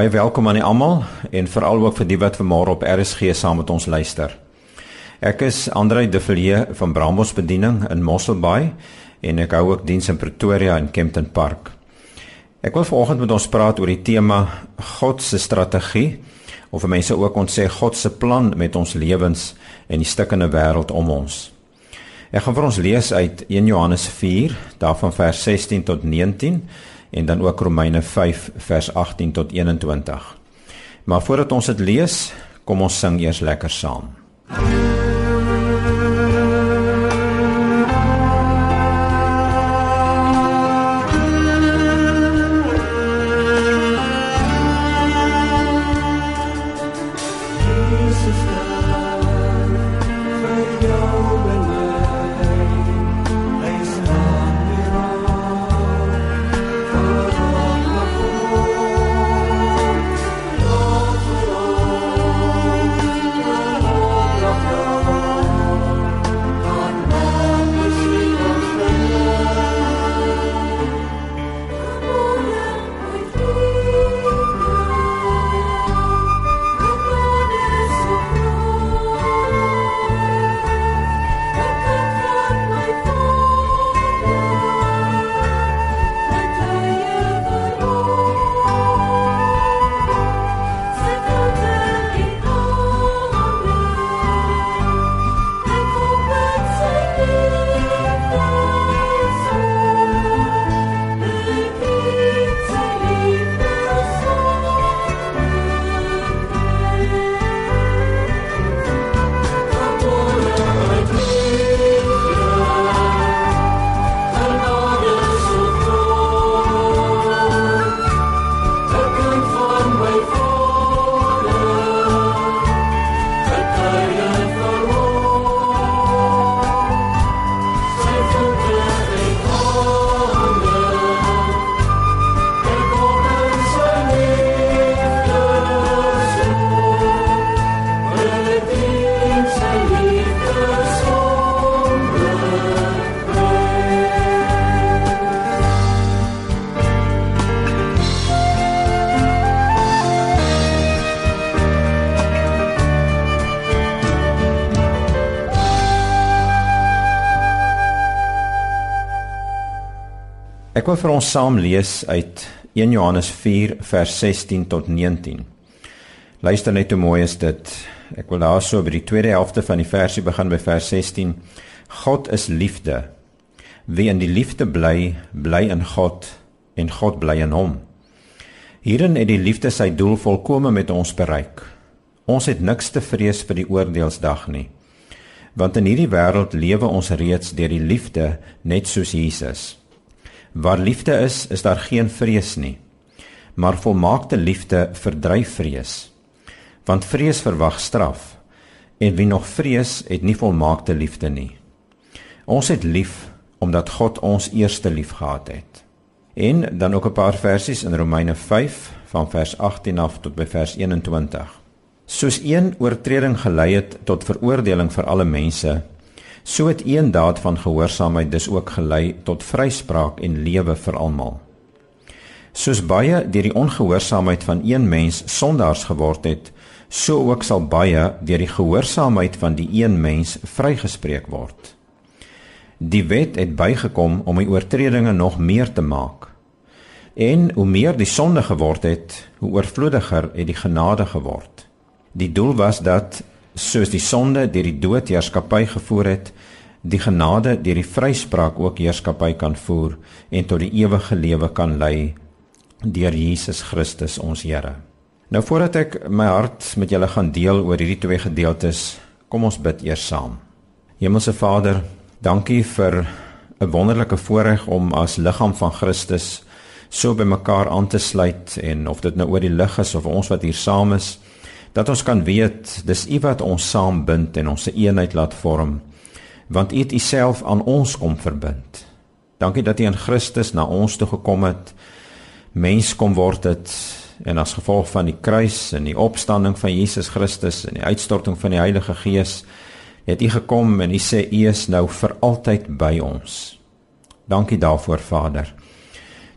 Baie welkom aan almal en veral ook vir die wat vanmôre op RSG saam met ons luister. Ek is Andrei De Villiers van Brambos Bediening in Mosselbaai en ek hou ook diens in Pretoria en Kempton Park. Ek wil vanoggend met ons praat oor die tema God se strategie of mense ook ons sê God se plan met ons lewens en die stukkende wêreld om ons. Ek gaan vir ons lees uit 1 Johannes 4, daarvan vers 16 tot 19 en dan ook Romeine 5 vers 18 tot 21. Maar voordat ons dit lees, kom ons sing eers lekker saam. Ek wil vir ons saam lees uit 1 Johannes 4 vers 16 tot 19. Luister net hoe mooi is dit. Ek wil daarso by die tweede helfte van die versie begin by vers 16. God is liefde. Wie in die liefde bly, bly in God en God bly in hom. Hierin het die liefde sy doel volkome met ons bereik. Ons het niks te vrees vir die oordeelsdag nie. Want in hierdie wêreld lewe ons reeds deur die liefde net soos Jesus. Waar liefde is, is daar geen vrees nie. Maar volmaakte liefde verdryf vrees. Want vrees verwag straf en wie nog vrees, het nie volmaakte liefde nie. Ons het lief omdat God ons eerste lief gehad het. En dan ook 'n paar versies in Romeine 5 van vers 18 af tot by vers 21. Soos een oortreding gelei het tot veroordeling vir alle mense, So het een daad van gehoorsaamheid dus ook gelei tot vryspraak en lewe vir almal. Soos baie deur die ongehoorsaamheid van een mens sondaars geword het, so ook sal baie deur die gehoorsaamheid van die een mens vrygespreek word. Die wet het bygekom om die oortredinge nog meer te maak. En hoe meer die sonde geword het, hoe oorvloediger het die genade geword. Die doel was dat soos die sonde deur die dood heerskappy gevoer het, die genade deur die vryspraak ook heerskappy kan voer en tot die ewige lewe kan lei deur Jesus Christus ons Here. Nou voordat ek my hart met julle gaan deel oor hierdie twee gedeeltes, kom ons bid eers saam. Hemelse Vader, dankie vir 'n wonderlike voorreg om as liggaam van Christus so by mekaar aan te sluit en of dit nou oor die lig is of ons wat hier saam is, dat ons kan weet dis U wat ons saambind en ons 'n eenheid laat vorm want U het Uself aan ons kom verbind. Dankie dat U in Christus na ons toe gekom het, mens kom word het en as gevolg van die kruis en die opstanding van Jesus Christus en die uitstorting van die Heilige Gees het U gekom en U sê U is nou vir altyd by ons. Dankie daarvoor Vader.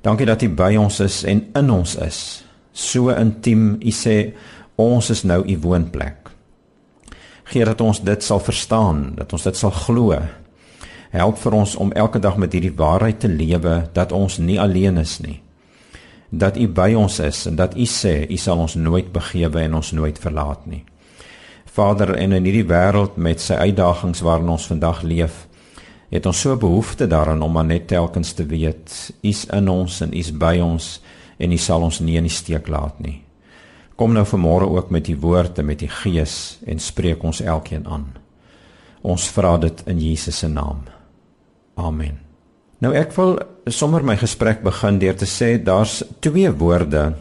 Dankie dat U by ons is en in ons is So intiem, U sê ons is nou U woonplek. Geer dat ons dit sal verstaan, dat ons dit sal glo. Help vir ons om elke dag met hierdie waarheid te lewe dat ons nie alleen is nie. Dat U by ons is en dat U sê U sal ons nooit begewe en ons nooit verlaat nie. Vader, en in hierdie wêreld met sy uitdagings waarin ons vandag leef, het ons so behoefte daaraan om maar net telkens te weet, U's in ons en U's by ons en U sal ons nie in die steek laat nie. Kom nou vanmôre ook met U woord en met U gees en spreek ons elkeen aan. Ons vra dit in Jesus se naam. Amen. Nou ek wil sommer my gesprek begin deur te sê daar's twee woorde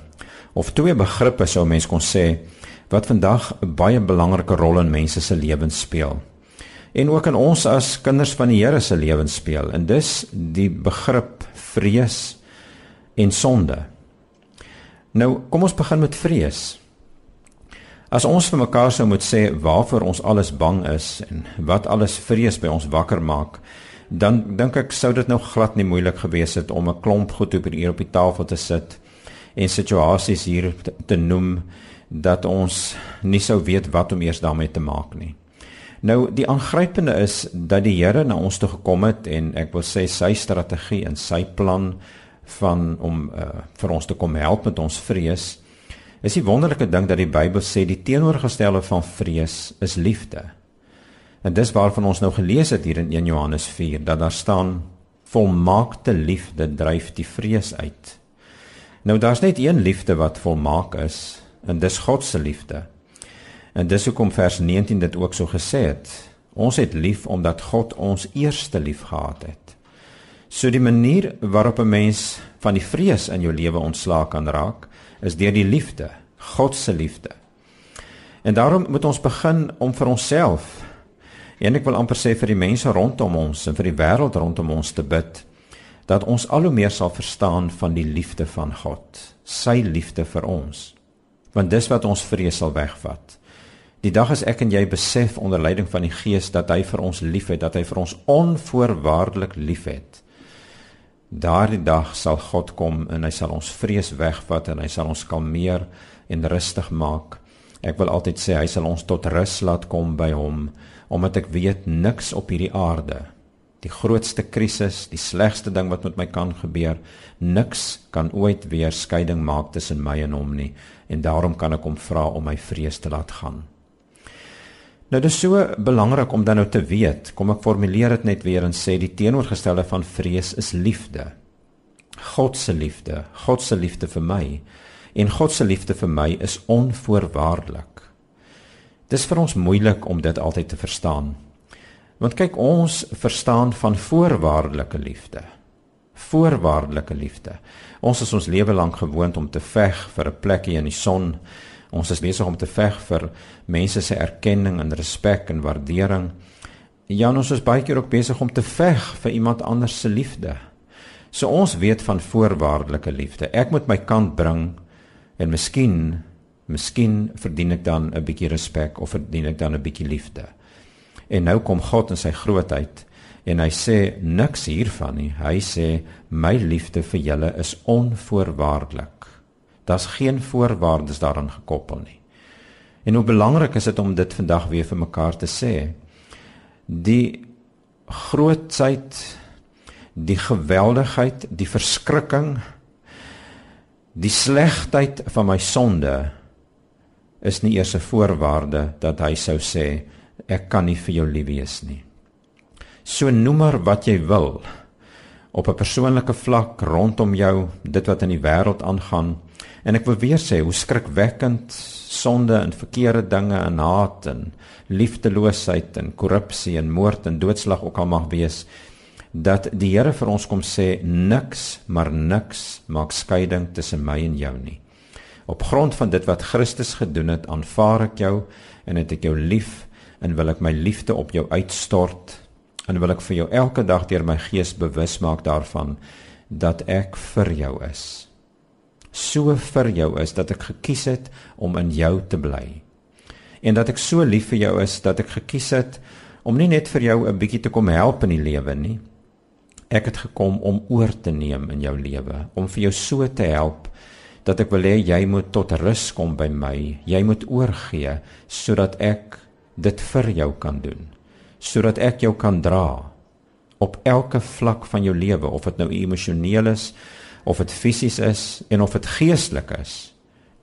of twee begrippe sou mens kon sê wat vandag 'n baie belangrike rol in mense se lewens speel en ook in ons as kinders van die Here se lewens speel. En dis die begrip vrees en sonde. Nou, kom ons begin met vrees. As ons vir mekaar sou moet sê waarvoor ons alles bang is en wat alles vrees by ons wakker maak, dan dink ek sou dit nou glad nie moeilik gewees het om 'n klomp goed op hier op die tafel te sit en situasies hier te noem dat ons nie sou weet wat om eers daarmee te maak nie. Nou die aangrypende is dat die Here na ons toe gekom het en ek wil sê sy strategie en sy plan van om uh, vir ons te kom help met ons vrees is die wonderlike ding dat die Bybel sê die teenoorgestelde van vrees is liefde. En dis waarvan ons nou gelees het hier in 1 Johannes 4 dat daar staan volmaakte liefde dryf die vrees uit. Nou daar's net een liefde wat volmaak is en dis God se liefde. En dis hoekom vers 19 dit ook so gesê het. Ons het lief omdat God ons eerste lief gehad het. So die manier waarop 'n mens van die vrees in jou lewe ontslaak kan raak, is deur die liefde, God se liefde. En daarom moet ons begin om vir onsself en ek wil amper sê vir die mense rondom ons en vir die wêreld rondom ons te bid dat ons al hoe meer sal verstaan van die liefde van God, sy liefde vir ons. Want dis wat ons vrees sal wegvat. Die dag as ek en jy besef onder leiding van die Gees dat hy vir ons liefhet, dat hy vir ons onvoorwaardelik liefhet. Daardie dag sal God kom en hy sal ons vrees wegvat en hy sal ons kalmeer en rustig maak. Ek wil altyd sê hy sal ons tot rus laat kom by hom omdat ek weet niks op hierdie aarde die grootste krisis, die slegste ding wat met my kan gebeur, niks kan ooit weer skeiding maak tussen my en hom nie en daarom kan ek hom vra om my vrees te laat gaan. Nou dis so belangrik om dan nou te weet. Kom ek formuleer dit net weer en sê die teenoorgestelde van vrees is liefde. God se liefde, God se liefde vir my en God se liefde vir my is onvoorwaardelik. Dis vir ons moeilik om dit altyd te verstaan. Want kyk ons verstaan van voorwaardelike liefde. Voorwaardelike liefde. Ons is ons lewe lank gewoond om te veg vir 'n plekkie in die son Ons is besig om te veg vir mense se erkenning en respek en waardering. Ja, ons is baie keer ook besig om te veg vir iemand anders se liefde. So ons weet van voorwaardelike liefde. Ek moet my kant bring en miskien miskien verdien ek dan 'n bietjie respek of verdien ek dan 'n bietjie liefde. En nou kom God in sy grootheid en hy sê niks hiervan nie. Hy sê my liefde vir julle is onvoorwaardelik. Daar's geen voorwaardes daaraan gekoppel nie. En hoe belangrik is dit om dit vandag weer vir mekaar te sê? Die grootsheid, die geweldigheid, die verskrikking, die slegheid van my sonde is nie eers 'n voorwaarde dat hy sou sê ek kan nie vir jou lief wees nie. So noem maar wat jy wil op 'n persoonlike vlak rondom jou, dit wat in die wêreld aangaan, En ek wil weer sê hoe skrikwekkend sonde en verkeerde dinge en haat en liefdeloosheid en korrupsie en moord en doodslag ook al mag wees dat die Here vir ons kom sê niks maar niks maak skeiding tussen my en jou nie. Op grond van dit wat Christus gedoen het, aanvaar ek jou en het ek jou lief en wil ek my liefde op jou uitstort en wil ek vir jou elke dag deur my gees bewus maak daarvan dat ek vir jou is so vir jou is dat ek gekies het om in jou te bly. En dat ek so lief vir jou is dat ek gekies het om nie net vir jou 'n bietjie te kom help in die lewe nie. Ek het gekom om oor te neem in jou lewe, om vir jou so te help dat ek wil hê jy moet tot rus kom by my. Jy moet oorgee sodat ek dit vir jou kan doen. Sodat ek jou kan dra op elke vlak van jou lewe, of dit nou emosioneel is, of dit fisies is en of dit geestelik is.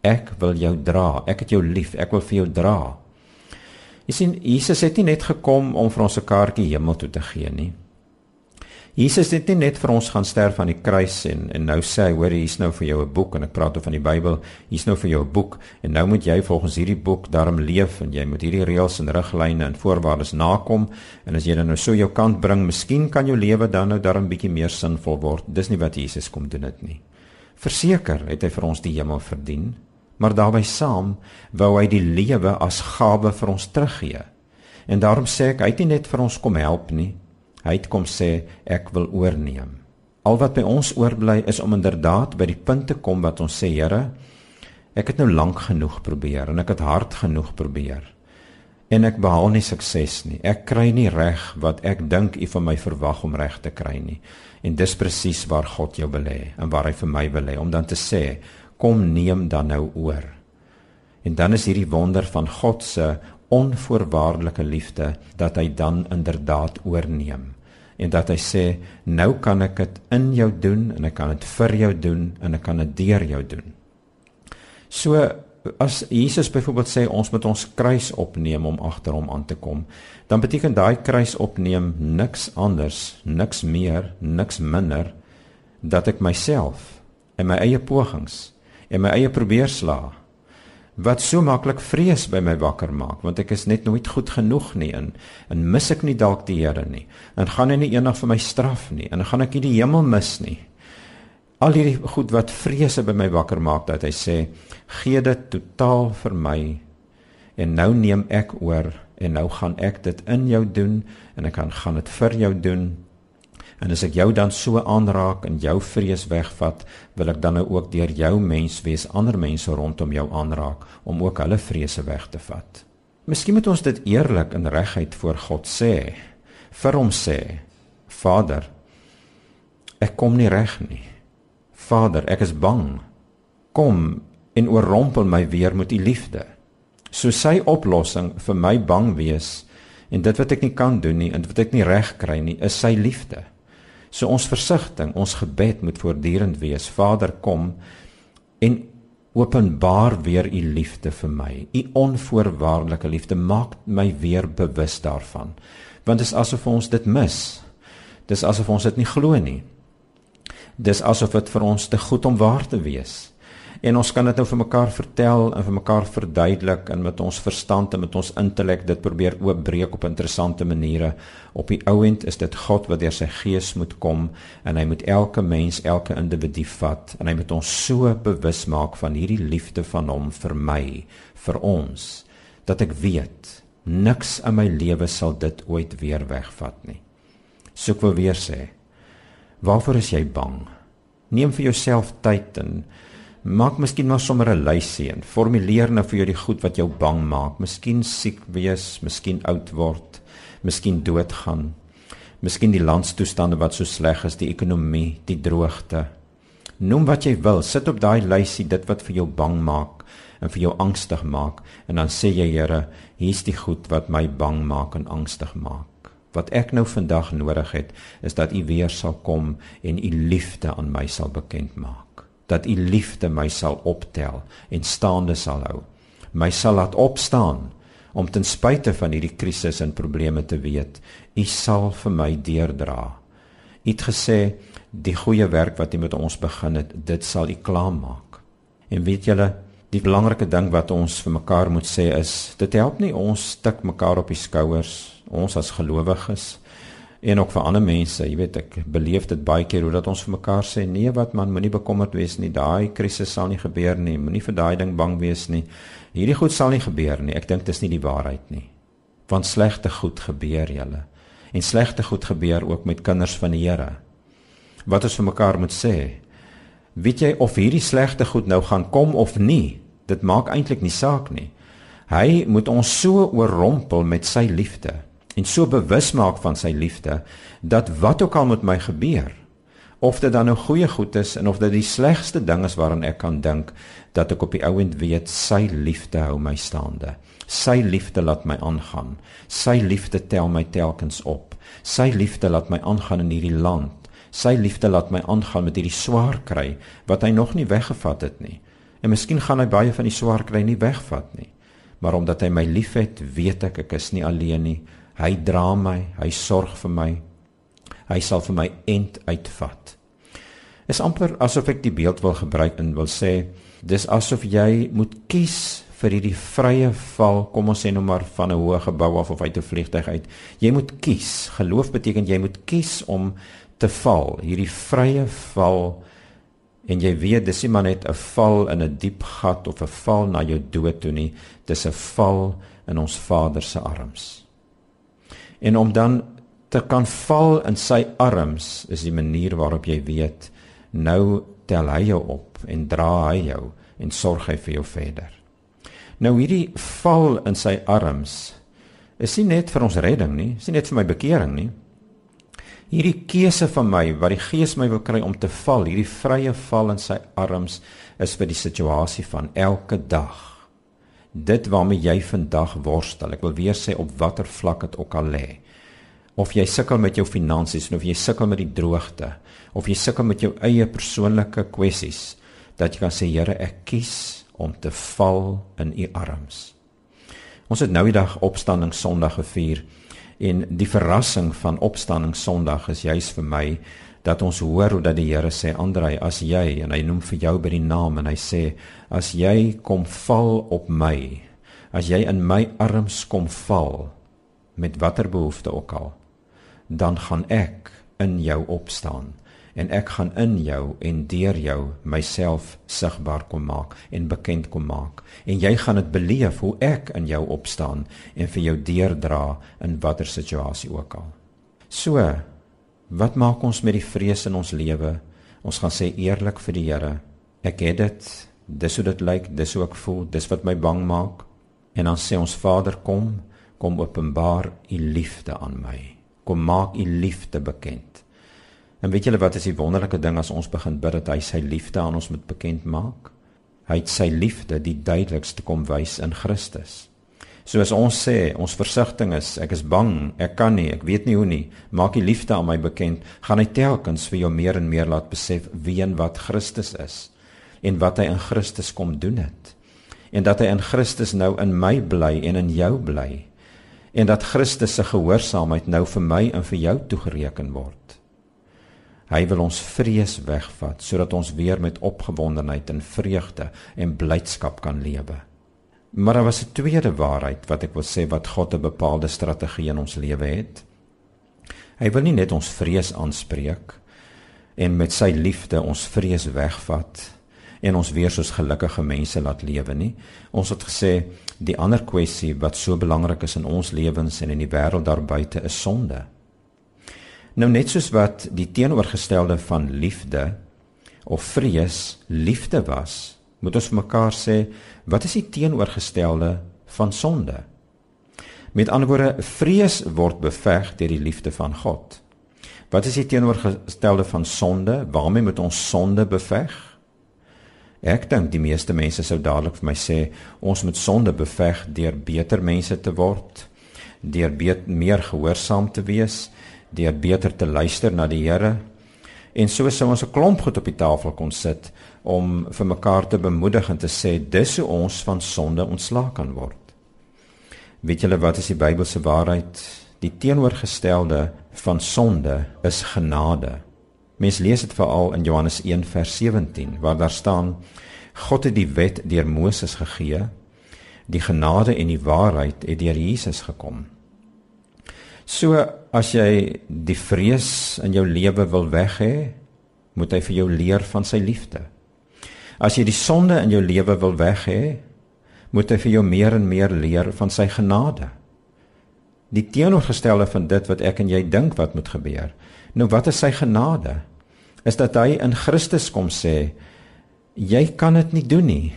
Ek wil jou dra. Ek het jou lief. Ek wil vir jou dra. Jy sien, Jesus het nie net gekom om vir ons 'n kaartjie hemel toe te gee nie. Jesus het nie net vir ons gaan sterf aan die kruis en en nou sê hy hoor hier's nou vir jou 'n boek en ek praat oor van die Bybel hier's nou vir jou 'n boek en nou moet jy volgens hierdie boek daarom leef en jy moet hierdie reëls en riglyne en voorwaardes nakom en as jy dan nou so jou kant bring miskien kan jou lewe dan nou daarom bietjie meer sinvol word. Dis nie wat Jesus kom doen dit nie. Verseker het hy vir ons die hemel verdien maar daarbey saam wou hy die lewe as gawe vir ons teruggee. En daarom sê ek hy het nie net vir ons kom help nie Hy het kom sê ek wil oorneem. Al wat by ons oorbly is om inderdaad by die punt te kom wat ons sê Here, ek het nou lank genoeg probeer en ek het hard genoeg probeer. En ek behaal nie sukses nie. Ek kry nie reg wat ek dink U van my verwag om reg te kry nie. En dis presies waar God jou wil hê en waar hy vir my wil hê om dan te sê, kom neem dan nou oor. En dan is hierdie wonder van God se onvoorwaardelike liefde dat hy dan inderdaad oorneem en dat hy sê nou kan ek dit in jou doen en ek kan dit vir jou doen en ek kan dit deur jou doen. So as Jesus byvoorbeeld sê ons moet ons kruis opneem om agter hom aan te kom, dan beteken daai kruis opneem niks anders, niks meer, niks minder dat ek myself en my eie pogings en my eie probeerslae wat so maklik vrees by my wakker maak want ek is net nooit goed genoeg nie en en mis ek nie dalk die Here nie. En gaan hy nie eendag vir my straf nie en gaan ek nie die hemel mis nie. Al hierdie goed wat vrese by my wakker maak dat hy sê gee dit totaal vir my en nou neem ek oor en nou gaan ek dit in jou doen en ek kan gaan dit vir jou doen En as ek jou dan so aanraak en jou vrees wegvat, wil ek dan nou ook deur jou mens wees ander mense rondom jou aanraak om ook hulle vrese weg te vat. Miskien moet ons dit eerlik en reguit voor God sê. Vir hom sê: Vader, ek kom nie reg nie. Vader, ek is bang. Kom en oorrompel my weer met u liefde. So sy oplossing vir my bang wees en dit wat ek nie kan doen nie en wat ek nie reg kry nie, is sy liefde. So ons versigtiging, ons gebed moet voortdurend wees. Vader, kom en openbaar weer u liefde vir my. U onvoorwaardelike liefde maak my weer bewus daarvan. Want dit is asof ons dit mis. Dis asof ons dit nie glo nie. Dis asof dit vir ons te goed om waar te wees en ons kan dit nou vir mekaar vertel en vir mekaar verduidelik en met ons verstand en met ons intellek dit probeer oopbreek op interessante maniere. Op die ouend is dit God wat deur sy gees moet kom en hy moet elke mens, elke individu vat en hy moet ons so bewus maak van hierdie liefde van hom vir my, vir ons, dat ek weet niks in my lewe sal dit ooit weer wegvat nie. So ek wil weer sê, waarvoor is jy bang? Neem vir jouself tyd en Maak miskien maar sommer 'n lysie en formuleer nou vir jou die goed wat jou bang maak. Miskien siek wees, miskien oud word, miskien doodgaan. Miskien die landstoestande wat so sleg is, die ekonomie, die droogte. Noem wat jy wil, sit op daai lysie dit wat vir jou bang maak en vir jou angstig maak en dan sê jy Here, hier's die goed wat my bang maak en angstig maak. Wat ek nou vandag nodig het, is dat U weer sal kom en U liefde aan my sal bekend maak dat u liefde my sal optel en staande sal hou. My sal laat opstaan om ten spyte van hierdie krisis en probleme te weet, u sal vir my deurdra. U het gesê die goeie werk wat u met ons begin het, dit sal u klaarmaak. En weet julle, die belangrike ding wat ons vir mekaar moet sê is, dit help nie ons stik mekaar op die skouers, ons as gelowiges en ook vir ander mense, jy weet ek beleef dit baie keer hoe dat ons vir mekaar sê nee wat man moenie bekommerd wees nie, daai krisis sal nie gebeur nie, moenie vir daai ding bang wees nie. Hierdie goed sal nie gebeur nie. Ek dink dis nie die waarheid nie. Want slegte goed gebeur julle. En slegte goed gebeur ook met kinders van die Here. Wat ons vir mekaar moet sê, weet jy of hierdie slegte goed nou gaan kom of nie? Dit maak eintlik nie saak nie. Hy moet ons so oorrompel met sy liefde en so bewus maak van sy liefde dat wat ook al met my gebeur Of dit dan nou goeie goed is en of dit die slegste ding is waaraan ek kan dink dat ek op die ouend weet sy liefde hou my staande. Sy liefde laat my aangaan. Sy liefde tel my telkens op. Sy liefde laat my aangaan in hierdie land. Sy liefde laat my aangaan met hierdie swaar kry wat hy nog nie weggevat het nie. En miskien gaan hy baie van die swaar kry nie wegvat nie. Maar omdat hy my liefhet, weet ek ek is nie alleen nie. Hy dra my, hy sorg vir my. Hy sal vir my end uitvat. Is amper asof ek die beeld wil gebruik en wil sê, dis asof jy moet kies vir hierdie vrye val, kom ons sê nou maar van 'n hoë gebou af of uit 'n vliegtyg uit. Jy moet kies. Geloof beteken jy moet kies om te val, hierdie vrye val en jy weet dis nie maar net 'n val in 'n diep gat of 'n val na jou dood toe nie, dis 'n val in ons Vader se arms. En om dan te kan val in sy arms is die manier waarop jy weet nou tel hy jou op en dra hy jou en sorg hy vir jou verder. Nou hierdie val in sy arms is nie net vir ons redding nie, is nie net vir my bekering nie, hierdie keuse van my wat die Gees my wil kry om te val, hierdie vrye val in sy arms is vir die situasie van elke dag. Dit waarmee jy vandag worstel. Ek wil weer sê op watter vlak dit ook al lê. Of jy sukkel met jou finansies of jy sukkel met die droogte of jy sukkel met jou eie persoonlike kwessies, dat jy kan sê Here, ek kies om te val in u arms. Ons het nou die dag opstanding Sondag gevier. En die verrassing van opstanding Sondag is juis vir my dat ons hoor hoe dat die Here sê Andrei as jy en hy noem vir jou by die naam en hy sê as jy kom val op my as jy in my arms kom val met watter behoefte ook al dan gaan ek in jou opstaan en ek gaan in jou en deur jou myself sigbaar kom maak en bekend kom maak en jy gaan dit beleef hoe ek in jou opstaan en vir jou deurdra in watter situasie ook al. So, wat maak ons met die vrees in ons lewe? Ons gaan sê eerlik vir die Here, ek het dit, dis hoe dit lyk, dis hoe ek voel, dis wat my bang maak. En dan sê ons Vader kom, kom openbaar u liefde aan my. Kom maak u liefde bekend. En weet julle wat is die wonderlike ding as ons begin bid dat hy sy liefde aan ons moet bekend maak? Hy het sy liefde die duidelikste kom wys in Christus. Soos ons sê, ons versigtiging is, ek is bang, ek kan nie, ek weet nie hoe nie, maak die liefde aan my bekend, gaan hy telkens vir jou meer en meer laat besef wie en wat Christus is en wat hy in Christus kom doen het. En dat hy in Christus nou in my bly en in jou bly. En dat Christus se gehoorsaamheid nou vir my en vir jou toegereken word. Hy wil ons vrees wegvat sodat ons weer met opgewondenheid en vreugde en blydskap kan lewe. Maar daar was 'n tweede waarheid wat ek wil sê wat God 'n bepaalde strategie in ons lewe het. Hy wil nie net ons vrees aanspreek en met sy liefde ons vrees wegvat en ons weer soos gelukkige mense laat lewe nie. Ons het gesê die ander kwessie wat so belangrik is in ons lewens en in die wêreld daar buite is sonde. Nou net soos wat die teenoorgestelde van liefde of vrees liefde was, moet ons vir mekaar sê, wat is die teenoorgestelde van sonde? Met ander woorde, vrees word beveg deur die liefde van God. Wat is die teenoorgestelde van sonde? Waarmee moet ons sonde beveg? Ek dink die meeste mense sou dadelik vir my sê ons moet sonde beveg deur beter mense te word, deur meer gehoorsaam te wees, deur beter te luister na die Here. En so sou ons 'n klomp goed op die tafel kon sit om vir mekaar te bemoedig en te sê dis hoe ons van sonde ontslae kan word. Weet julle wat is die Bybelse waarheid? Die teenoorgestelde van sonde is genade. Mens lees dit veral in Johannes 1 vers 17 waar daar staan God het die wet deur Moses gegee. Die genade en die waarheid het deur Jesus gekom. So as jy die vrees in jou lewe wil weg hê, moet hy vir jou leer van sy liefde. As jy die sonde in jou lewe wil weg hê, moet hy vir jou meer en meer leer van sy genade. Die teenoorgestelde van dit wat ek en jy dink wat moet gebeur. Nou wat is sy genade? Is dat hy in Christus kom sê jy kan dit nie doen nie.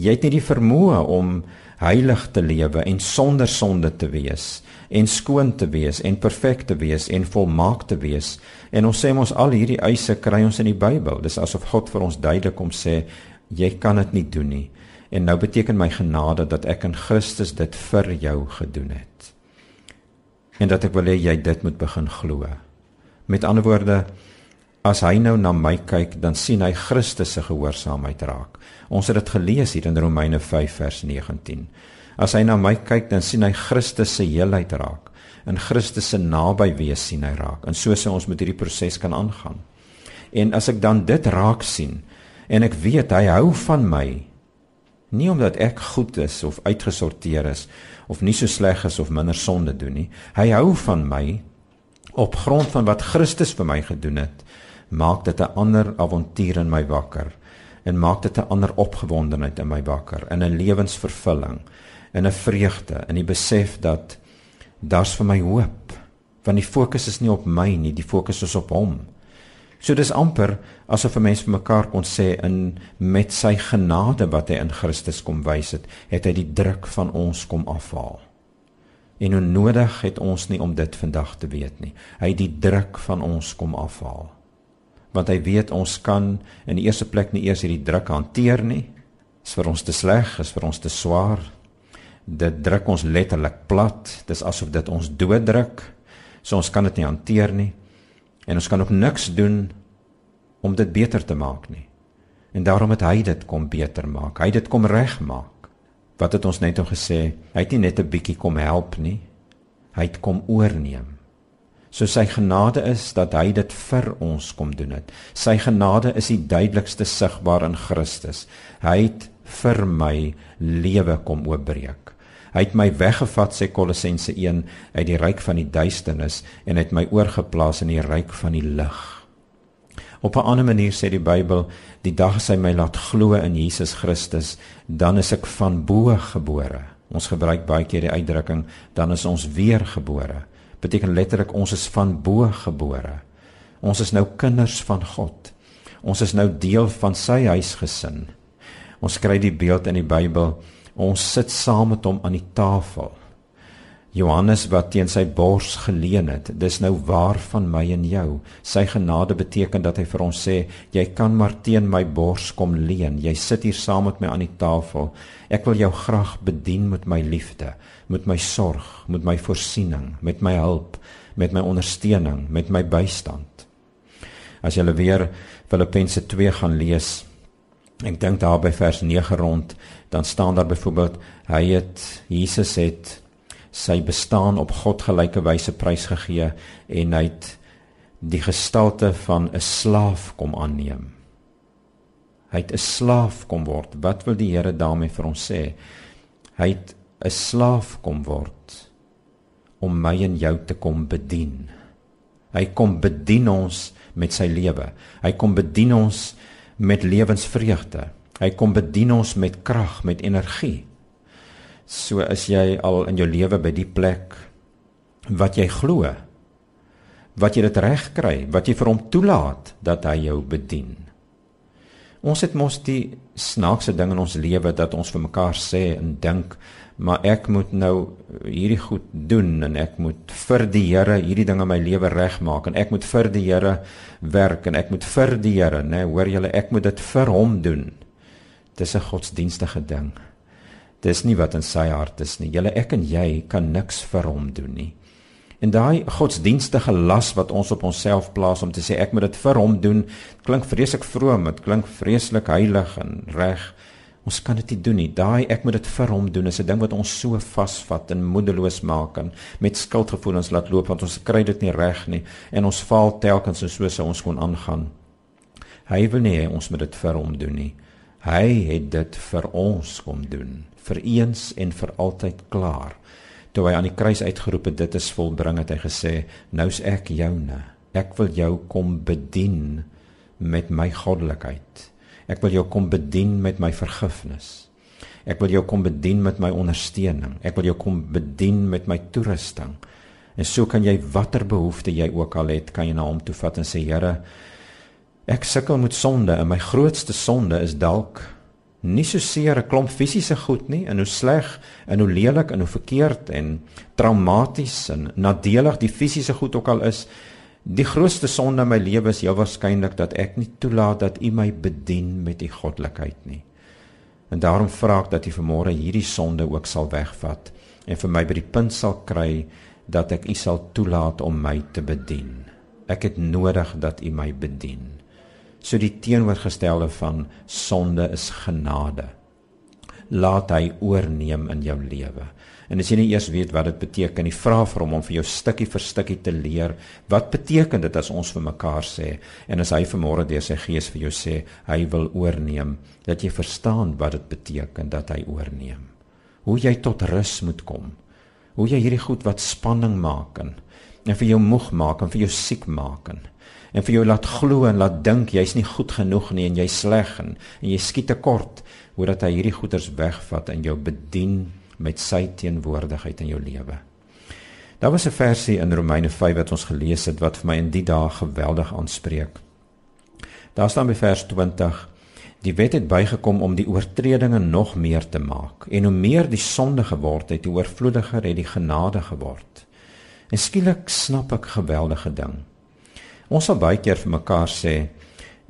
Jy het nie die vermoë om heilig te lewe en sonder sonde te wees en skoon te wees en perfek te wees en volmaak te wees. En ons sê mos al hierdie eise kry ons in die Bybel. Dis asof God vir ons duidelik kom sê jy kan dit nie doen nie. En nou beteken my genade dat ek in Christus dit vir jou gedoen het. En dat ek wil hê jy dit moet begin glo. Met ander woorde, as hy nou na my kyk, dan sien hy Christus se gehoorsaamheid raak. Ons het dit gelees hier in Romeine 5 vers 19. As hy na my kyk, dan sien hy Christus se heelheid raak. In Christus se naby wees sien hy raak. En so sê ons met hierdie proses kan aangaan. En as ek dan dit raak sien en ek weet hy hou van my, nie omdat ek goed is of uitgesorteer is of nie so sleg is of minder sonde doen nie. Hy hou van my op grond van wat Christus vir my gedoen het. Maak dit 'n ander avontuur in my wakker en maak dit 'n ander opgewondenheid in my wakker in 'n lewensvervulling in 'n vreugde in die besef dat daar's vir my hoop want die fokus is nie op my nie die fokus is op hom. So dis amper asof 'n mens vir mekaar kon sê in met sy genade wat hy in Christus kom wys het het hy die druk van ons kom afhaal. En hoe nodig het ons nie om dit vandag te weet nie. Hy het die druk van ons kom afhaal. Want hy weet ons kan in die eerste plek nie eers hierdie druk hanteer nie. Is vir ons te sleg is vir ons te swaar dit druk ons letterlik plat. Dis asof dit ons dooddruk. So ons kan dit nie hanteer nie. En ons kan ook niks doen om dit beter te maak nie. En daarom het hy dit kom beter maak. Hy het dit kom regmaak. Wat het ons net nou gesê? Hy het nie net 'n bietjie kom help nie. Hy het kom oorneem. So sy genade is dat hy dit vir ons kom doen het. Sy genade is die duidelikste sigbaar in Christus. Hy het vir my lewe kom oopbreek. Hy het my weggevat sê Kolossense 1 uit die ryk van die duisternis en het my oorgeplaas in die ryk van die lig. Op 'n ander manier sê die Bybel, die dag as hy my laat glo in Jesus Christus, dan is ek van bo gebore. Ons gebruik baie keer die uitdrukking dan is ons weer gebore. Beteken letterlik ons is van bo gebore. Ons is nou kinders van God. Ons is nou deel van sy huisgesin. Ons kry die beeld in die Bybel Ons sit saam met hom aan die tafel. Johannes wat teen sy bors geleen het, dis nou waar van my en jou. Sy genade beteken dat hy vir ons sê, jy kan maar teen my bors kom leen. Jy sit hier saam met my aan die tafel. Ek wil jou graag bedien met my liefde, met my sorg, met my voorsiening, met my hulp, met my ondersteuning, met my bystand. As jy weer Filippense 2 gaan lees, ek dink daar by vers 9 rond dan staan daar byvoorbeeld hy het Jesus het sy bestaan op God gelyke wyse prysgegee en hy het die gestalte van 'n slaaf kom aanneem. Hy het 'n slaaf kom word. Wat wil die Here daarmee vir ons sê? Hy het 'n slaaf kom word om my en jou te kom bedien. Hy kom bedien ons met sy lewe. Hy kom bedien ons met lewensvreugde. Hy kom bedien ons met krag, met energie. So is jy al in jou lewe by die plek wat jy glo. Wat jy dit reg kry, wat jy vir hom toelaat dat hy jou bedien. Ons het mos die snaakse ding in ons lewe dat ons vir mekaar sê en dink, maar ek moet nou hierdie goed doen en ek moet vir die Here hierdie ding in my lewe regmaak en ek moet vir die Here werk en ek moet vir die Here, nê, nee, hoor julle, ek moet dit vir hom doen. Dis 'n godsdienstige ding. Dis nie wat in sy hart is nie. Julle ek en jy kan niks vir hom doen nie. En daai godsdienstige las wat ons op onsself plaas om te sê ek moet dit vir hom doen, klink vreeslik vroom, dit klink vreeslik heilig en reg. Ons kan dit nie doen nie. Daai ek moet dit vir hom doen is 'n ding wat ons so vasvat en moedeloos maak en met skuldgevoelens laat loop want ons kry dit nie reg nie en ons faal telkens en so sou ons kon aangaan. Hy wil nie ons moet dit vir hom doen nie. Hy het dit vir ons kom doen, vir eens en vir altyd klaar. Toe hy aan die kruis uitgeroep het dit is volbring het hy gesê, nou's ek joune. Ek wil jou kom bedien met my goddelikheid. Ek wil jou kom bedien met my vergifnis. Ek wil jou kom bedien met my ondersteuning. Ek wil jou kom bedien met my toerusting. En so kan jy watter behoefte jy ook al het, kan jy na hom toe vat en sê Here, Ek sukkel met sonde en my grootste sonde is dalk Nie so seer 'n klomp fisiese goed nie, en hoe sleg en hoe lelik en hoe verkeerd en traumaties en nadelig die fisiese goed ook al is. Die grootste sonde in my lewe is heel waarskynlik dat ek nie toelaat dat U my bedien met U goddelikheid nie. En daarom vra ek dat U vanmôre hierdie sonde ook sal wegvat en vir my by die punt sal kry dat ek U sal toelaat om my te bedien. Ek het nodig dat U my bedien. So die teenoorgestelde van sonde is genade. Laat hy oorneem in jou lewe. En as jy nie eers weet wat dit beteken nie, vra vir hom om vir jou stukkie vir stukkie te leer wat beteken dit as ons vir mekaar sê en as hy vanmôre deur sy gees vir jou sê hy wil oorneem, dat jy verstaan wat dit beteken dat hy oorneem. Hoe jy tot rus moet kom hoe jy hierdie goed wat spanning maak en, en vir jou moeg maak en vir jou siek maak en, en vir jou laat glo en laat dink jy's nie goed genoeg nie en jy's sleg en, en jy skiet tekort hoe dat hy hierdie goeders wegvat en jou bedien met sy teenwoordigheid in jou lewe. Daar was 'n versie in Romeine 5 wat ons gelees het wat vir my in die dae geweldig aanspreek. Daar staan by vers 20 Die wet het bygekom om die oortredinge nog meer te maak en hoe meer die sonde geword het, hoe oorvloediger het die genade geword. En skielik snap ek geweldige ding. Ons sal baie keer vir mekaar sê,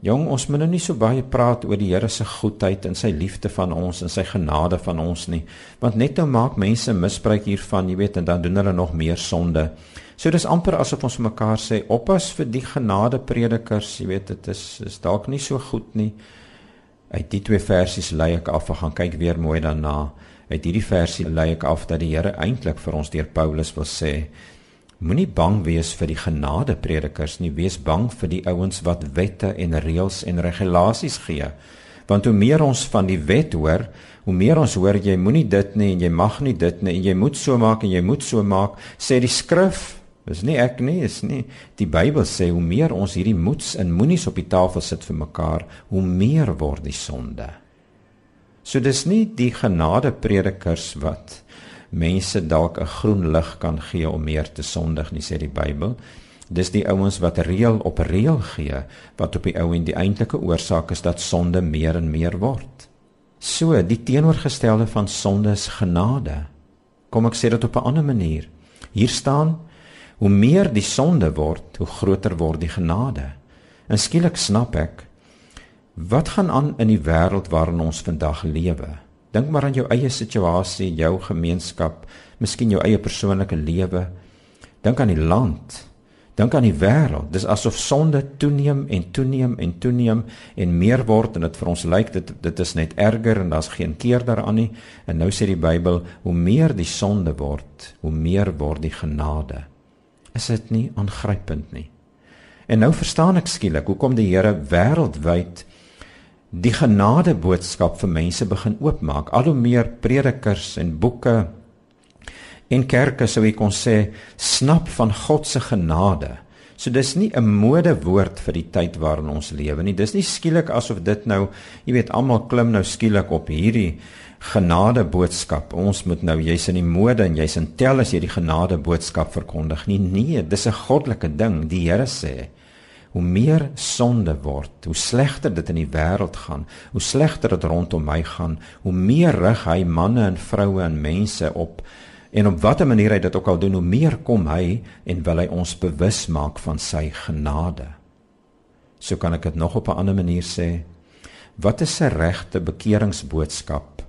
"Jong, ons moet nou nie so baie praat oor die Here se goedheid en sy liefde van ons en sy genade van ons nie, want net nou maak mense misbruik hiervan, jy weet, en dan doen hulle nog meer sonde." So dis amper asof ons vir mekaar sê, "Oppas vir die genade predikers, jy weet, dit is is dalk nie so goed nie." Uit die twee versies lei ek af, gaan kyk weer mooi daarna. Uit hierdie versie lei ek af dat die Here eintlik vir ons deur Paulus wil sê: Moenie bang wees vir die genade predikers nie, wees bang vir die ouens wat wette en reëls en regulasies gee. Want hoe meer ons van die wet hoor, hoe meer ons hoor jy moenie dit nie en jy mag nie dit nie en jy moet so maak en jy moet so maak, sê die skrif Dis nie ek nie, is nie. Die Bybel sê hoe meer ons hierdie moeds en moenies op die tafel sit vir mekaar, hoe meer word die sonde. So dis nie die genade predikers wat mense dalk 'n groen lig kan gee om meer te sondig nie, sê die Bybel. Dis die ouens wat reël op reël gee wat op die ou en die eintlike oorsaak is dat sonde meer en meer word. So, die teenoorgestelde van sonde is genade. Kom ek sê dit op 'n ander manier. Hier staan Hoe meer die sonde word, hoe groter word die genade. En skielik snap ek wat gaan aan in die wêreld waarin ons vandag lewe. Dink maar aan jou eie situasie, jou gemeenskap, miskien jou eie persoonlike lewe. Dink aan die land. Dink aan die wêreld. Dis asof sonde toeneem en toeneem en toeneem en meer word en dit vir ons lyk dit dit is net erger en daar's geen keer daaraan nie. En nou sê die Bybel, hoe meer die sonde word, hoe meer word die genade is dit nie aangrypend nie. En nou verstaan ek skielik hoekom die Here wêreldwyd die genade boodskap vir mense begin oopmaak. Al hoe meer predikers en boeke en kerke sou ek kon sê snap van God se genade. So dis nie 'n modewoord vir die tyd waarin ons lewe nie. Dis nie skielik asof dit nou, jy weet, almal klim nou skielik op hierdie genade boodskap. Ons moet nou jy's in die mode en jy's in tel as jy die genade boodskap verkondig. Nie nee, dis 'n goddelike ding. Die Here sê hoe meer sonde word, hoe slegter dit in die wêreld gaan, hoe slegter dit rondom my gaan, hoe meer rig hy manne en vroue en mense op en op watter manier hy dit ook al doen, hoe meer kom hy en wil hy ons bewus maak van sy genade. So kan ek dit nog op 'n ander manier sê. Wat is 'n regte bekeringsboodskap?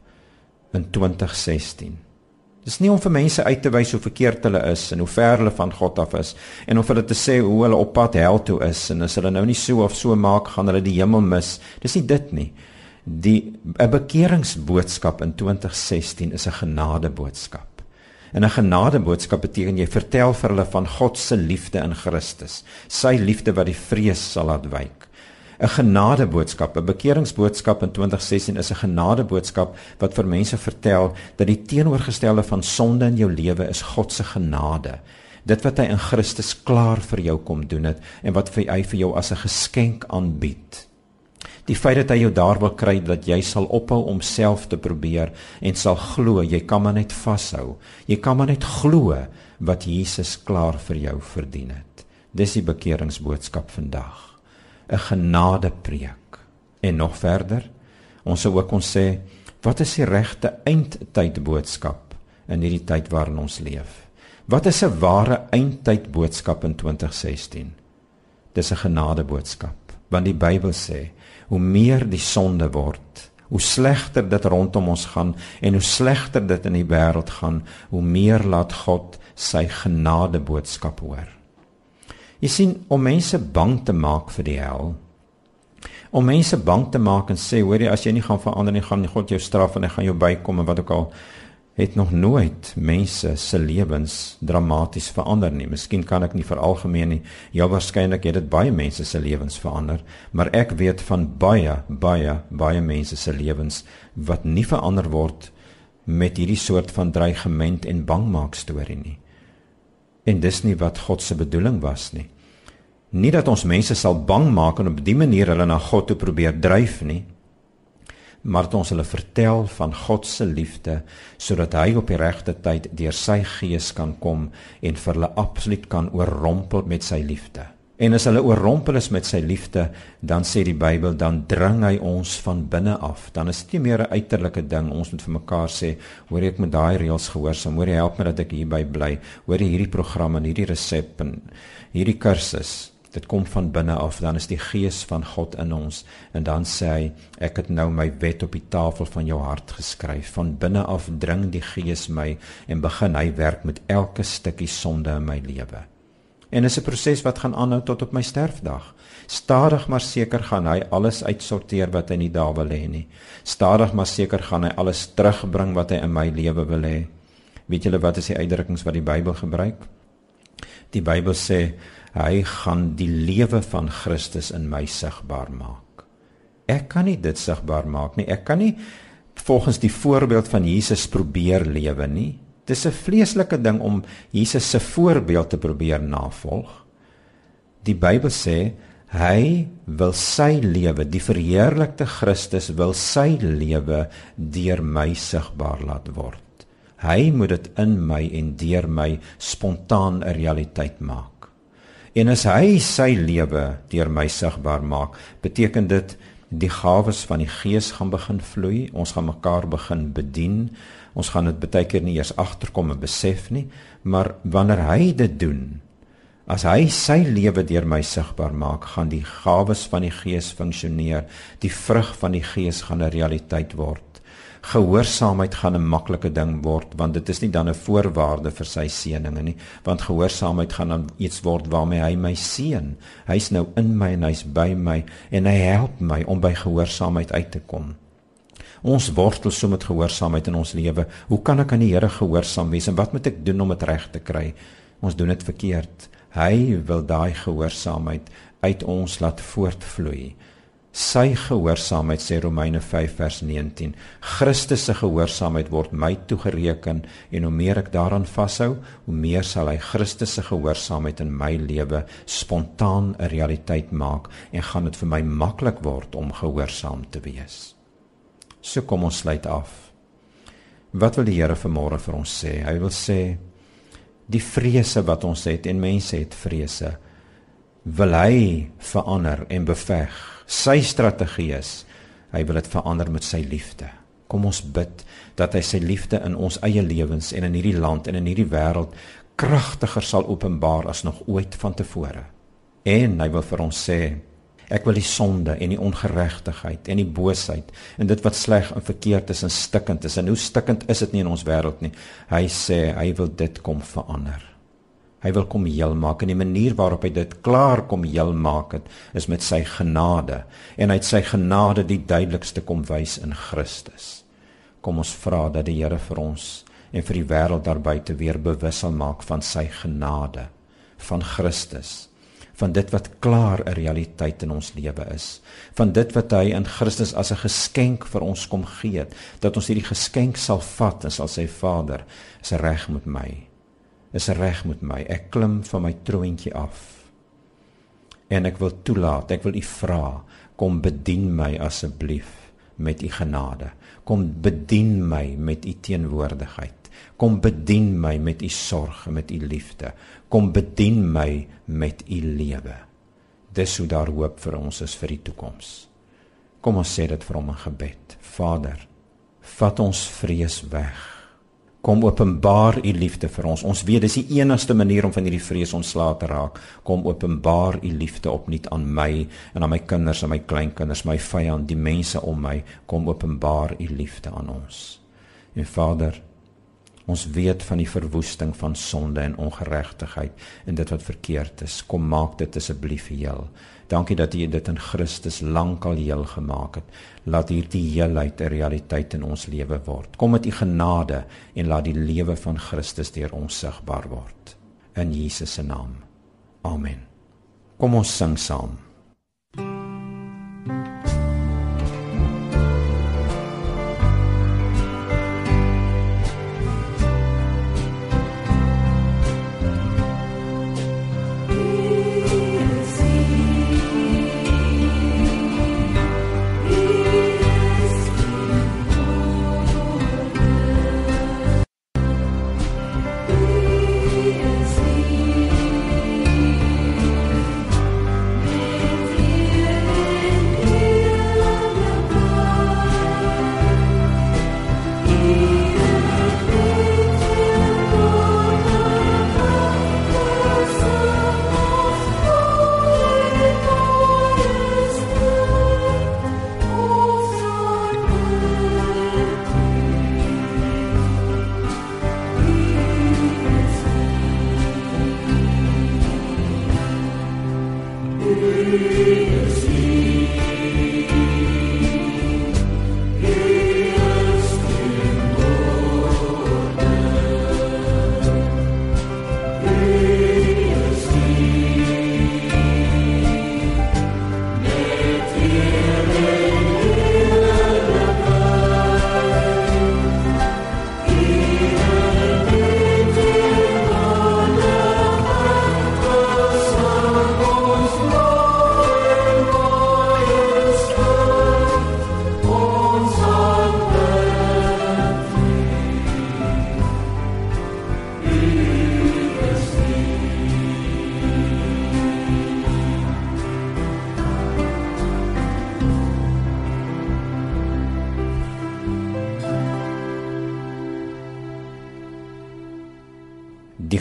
in 2016. Dis nie om vir mense uit te wys hoe verkeerd hulle is en hoe ver hulle van God af is en of hulle te sê hoe hulle op pad hel toe is en as hulle nou nie so of so maak gaan hulle die hemel mis. Dis nie dit nie. Die 'n bekeringsboodskap in 2016 is 'n genadeboodskap. En 'n genadeboodskap beteken jy vertel vir hulle van God se liefde in Christus, sy liefde wat die vrees sal laat wyk. 'n genadeboodskap, 'n bekeringsboodskap in 2016 is 'n genadeboodskap wat vir mense vertel dat die teenoorgestelde van sonde in jou lewe is God se genade. Dit wat hy in Christus klaar vir jou kom doen het en wat vir hy vir jou as 'n geskenk aanbied. Die feit dat hy jou daar wil kry dat jy sal ophou om self te probeer en sal glo, jy kan maar net vashou. Jy kan maar net glo wat Jesus klaar vir jou verdien het. Dis die bekeringsboodskap vandag. 'n genadepreek. En nog verder, Ons sou ook kon sê wat is die regte eindtyd boodskap in hierdie tyd waarin ons leef? Wat is 'n ware eindtyd boodskap in 2016? Dis 'n genade boodskap, want die Bybel sê hoe meer die sonde word, hoe slegter dit rondom ons gaan en hoe slegter dit in die wêreld gaan, hoe meer laat God sy genade boodskap hoor. Jy sien, om mense bang te maak vir die hel, om mense bang te maak en sê hoor jy as jy nie gaan verander nie gaan God jou straf en hy gaan jou bykom en wat ook al het nog nooit mense se lewens dramaties verander nie. Miskien kan ek nie veralgemeen nie. Ja waarskynlik het dit baie mense se lewens verander, maar ek weet van baie baie baie mense se lewens wat nie verander word met hierdie soort van dreigement en bangmaak storie nie. En dis nie wat God se bedoeling was nie nie dat ons mense sal bang maak en op dié manier hulle na God toe probeer dryf nie maar dat ons hulle vertel van God se liefde sodat hy op die regte tyd deur sy gees kan kom en vir hulle absoluut kan oorrompel met sy liefde. En as hulle oorrompel is met sy liefde, dan sê die Bybel, dan dring hy ons van binne af. Dan is dit nie meer 'n uiterlike ding. Ons moet vir mekaar sê, hoor ek met daai reëls gehoorsaam. Hoor jy help my dat ek hierby bly. Hoor jy hierdie program en hierdie resep en hierdie kursus dit kom van binne af dan is die gees van God in ons en dan sê hy ek het nou my wet op die tafel van jou hart geskryf van binne af dring die gees my en begin hy werk met elke stukkie sonde in my lewe en is 'n proses wat gaan aanhou tot op my sterfdag stadig maar seker gaan hy alles uitsorteer wat hy nie daar wil hê nie stadig maar seker gaan hy alles terugbring wat hy in my lewe wil hê weet julle wat is die uitdrukkings wat die Bybel gebruik die Bybel sê hy gaan die lewe van Christus in my sigbaar maak. Ek kan nie dit sigbaar maak nie. Ek kan nie volgens die voorbeeld van Jesus probeer lewe nie. Dis 'n vleeslike ding om Jesus se voorbeeld te probeer navolg. Die Bybel sê hy wil sy lewe, die verheerlikte Christus wil sy lewe deur my sigbaar laat word. Hy moet dit in my en deur my spontaan 'n realiteit maak. En as hy sy lewe deur my sigbaar maak, beteken dit die gawes van die Gees gaan begin vloei, ons gaan mekaar begin bedien. Ons gaan dit baie keer nie eers agterkom en besef nie, maar wanneer hy dit doen, as hy sy lewe deur my sigbaar maak, gaan die gawes van die Gees funksioneer. Die vrug van die Gees gaan 'n realiteit word gehoorsaamheid gaan 'n maklike ding word want dit is nie dan 'n voorwaarde vir sy seëninge nie want gehoorsaamheid gaan dan iets word waarmee hy my seën. Hy's nou in my en hy's by my en hy help my om by gehoorsaamheid uit te kom. Ons wortel so met gehoorsaamheid in ons lewe. Hoe kan ek aan die Here gehoorsaam wees en wat moet ek doen om dit reg te kry? Ons doen dit verkeerd. Hy wil daai gehoorsaamheid uit ons laat voortvloei sy gehoorsaamheid sê Romeine 5 vers 19 Christus se gehoorsaamheid word my toegereken en hoe meer ek daaraan vashou hoe meer sal hy Christus se gehoorsaamheid in my lewe spontaan 'n realiteit maak en gaan dit vir my maklik word om gehoorsaam te wees. So kom ons sluit af. Wat wil die Here vanmôre vir ons sê? Hy wil sê die vrese wat ons het en mense het vrese wil hy verander en beveg sy strategie is hy wil dit verander met sy liefde. Kom ons bid dat hy sy liefde in ons eie lewens en in hierdie land en in hierdie wêreld kragtiger sal openbaar as nog ooit vantevore. En hy wil vir ons sê ek wil die sonde en die ongeregtigheid en die boosheid en dit wat sleg en verkeerd is en stikkend is en hoe stikkend is dit nie in ons wêreld nie. Hy sê hy wil dit kom verander. Hy wil kom heel maak en die manier waarop hy dit klaar kom heel maak het is met sy genade en hy het sy genade die duidelikste kom wys in Christus. Kom ons vra dat die Here vir ons en vir die wêreld daar buite weer bewus sal maak van sy genade van Christus van dit wat klaar 'n realiteit in ons lewe is van dit wat hy in Christus as 'n geskenk vir ons kom gee dat ons hierdie geskenk sal vat en sal sê Vader is reg met my is reg met my. Ek klim van my troontjie af. En ek wil toelaat, ek wil u vra, kom bedien my asseblief met u genade. Kom bedien my met u teenwoordigheid. Kom bedien my met u sorg en met u liefde. Kom bedien my met u lewe. Dis hoe daar hoop vir ons is vir die toekoms. Kom ons sê dit vir hom in gebed. Vader, vat ons vrees weg. Kom openbaar u liefde vir ons. Ons weet dis die enigste manier om van hierdie vrees ontslae te raak. Kom openbaar u liefde opnuut aan my en aan my kinders en my kleinkinders, my vyand, die mense om my. Kom openbaar u liefde aan ons. En Vader, ons weet van die verwoesting van sonde en ongeregtigheid en dit wat verkeerd is. Kom maak dit asseblief heel. Dankie dat U dit in Christus lankal heel gemaak het. Laat hierdie heelheid 'n realiteit in ons lewe word. Kom met U genade en laat die lewe van Christus deur ons sigbaar word. In Jesus se naam. Amen. Kom ons sing saam.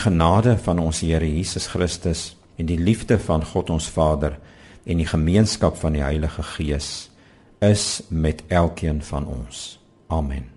Die genade van ons Here Jesus Christus en die liefde van God ons Vader en die gemeenskap van die Heilige Gees is met elkeen van ons. Amen.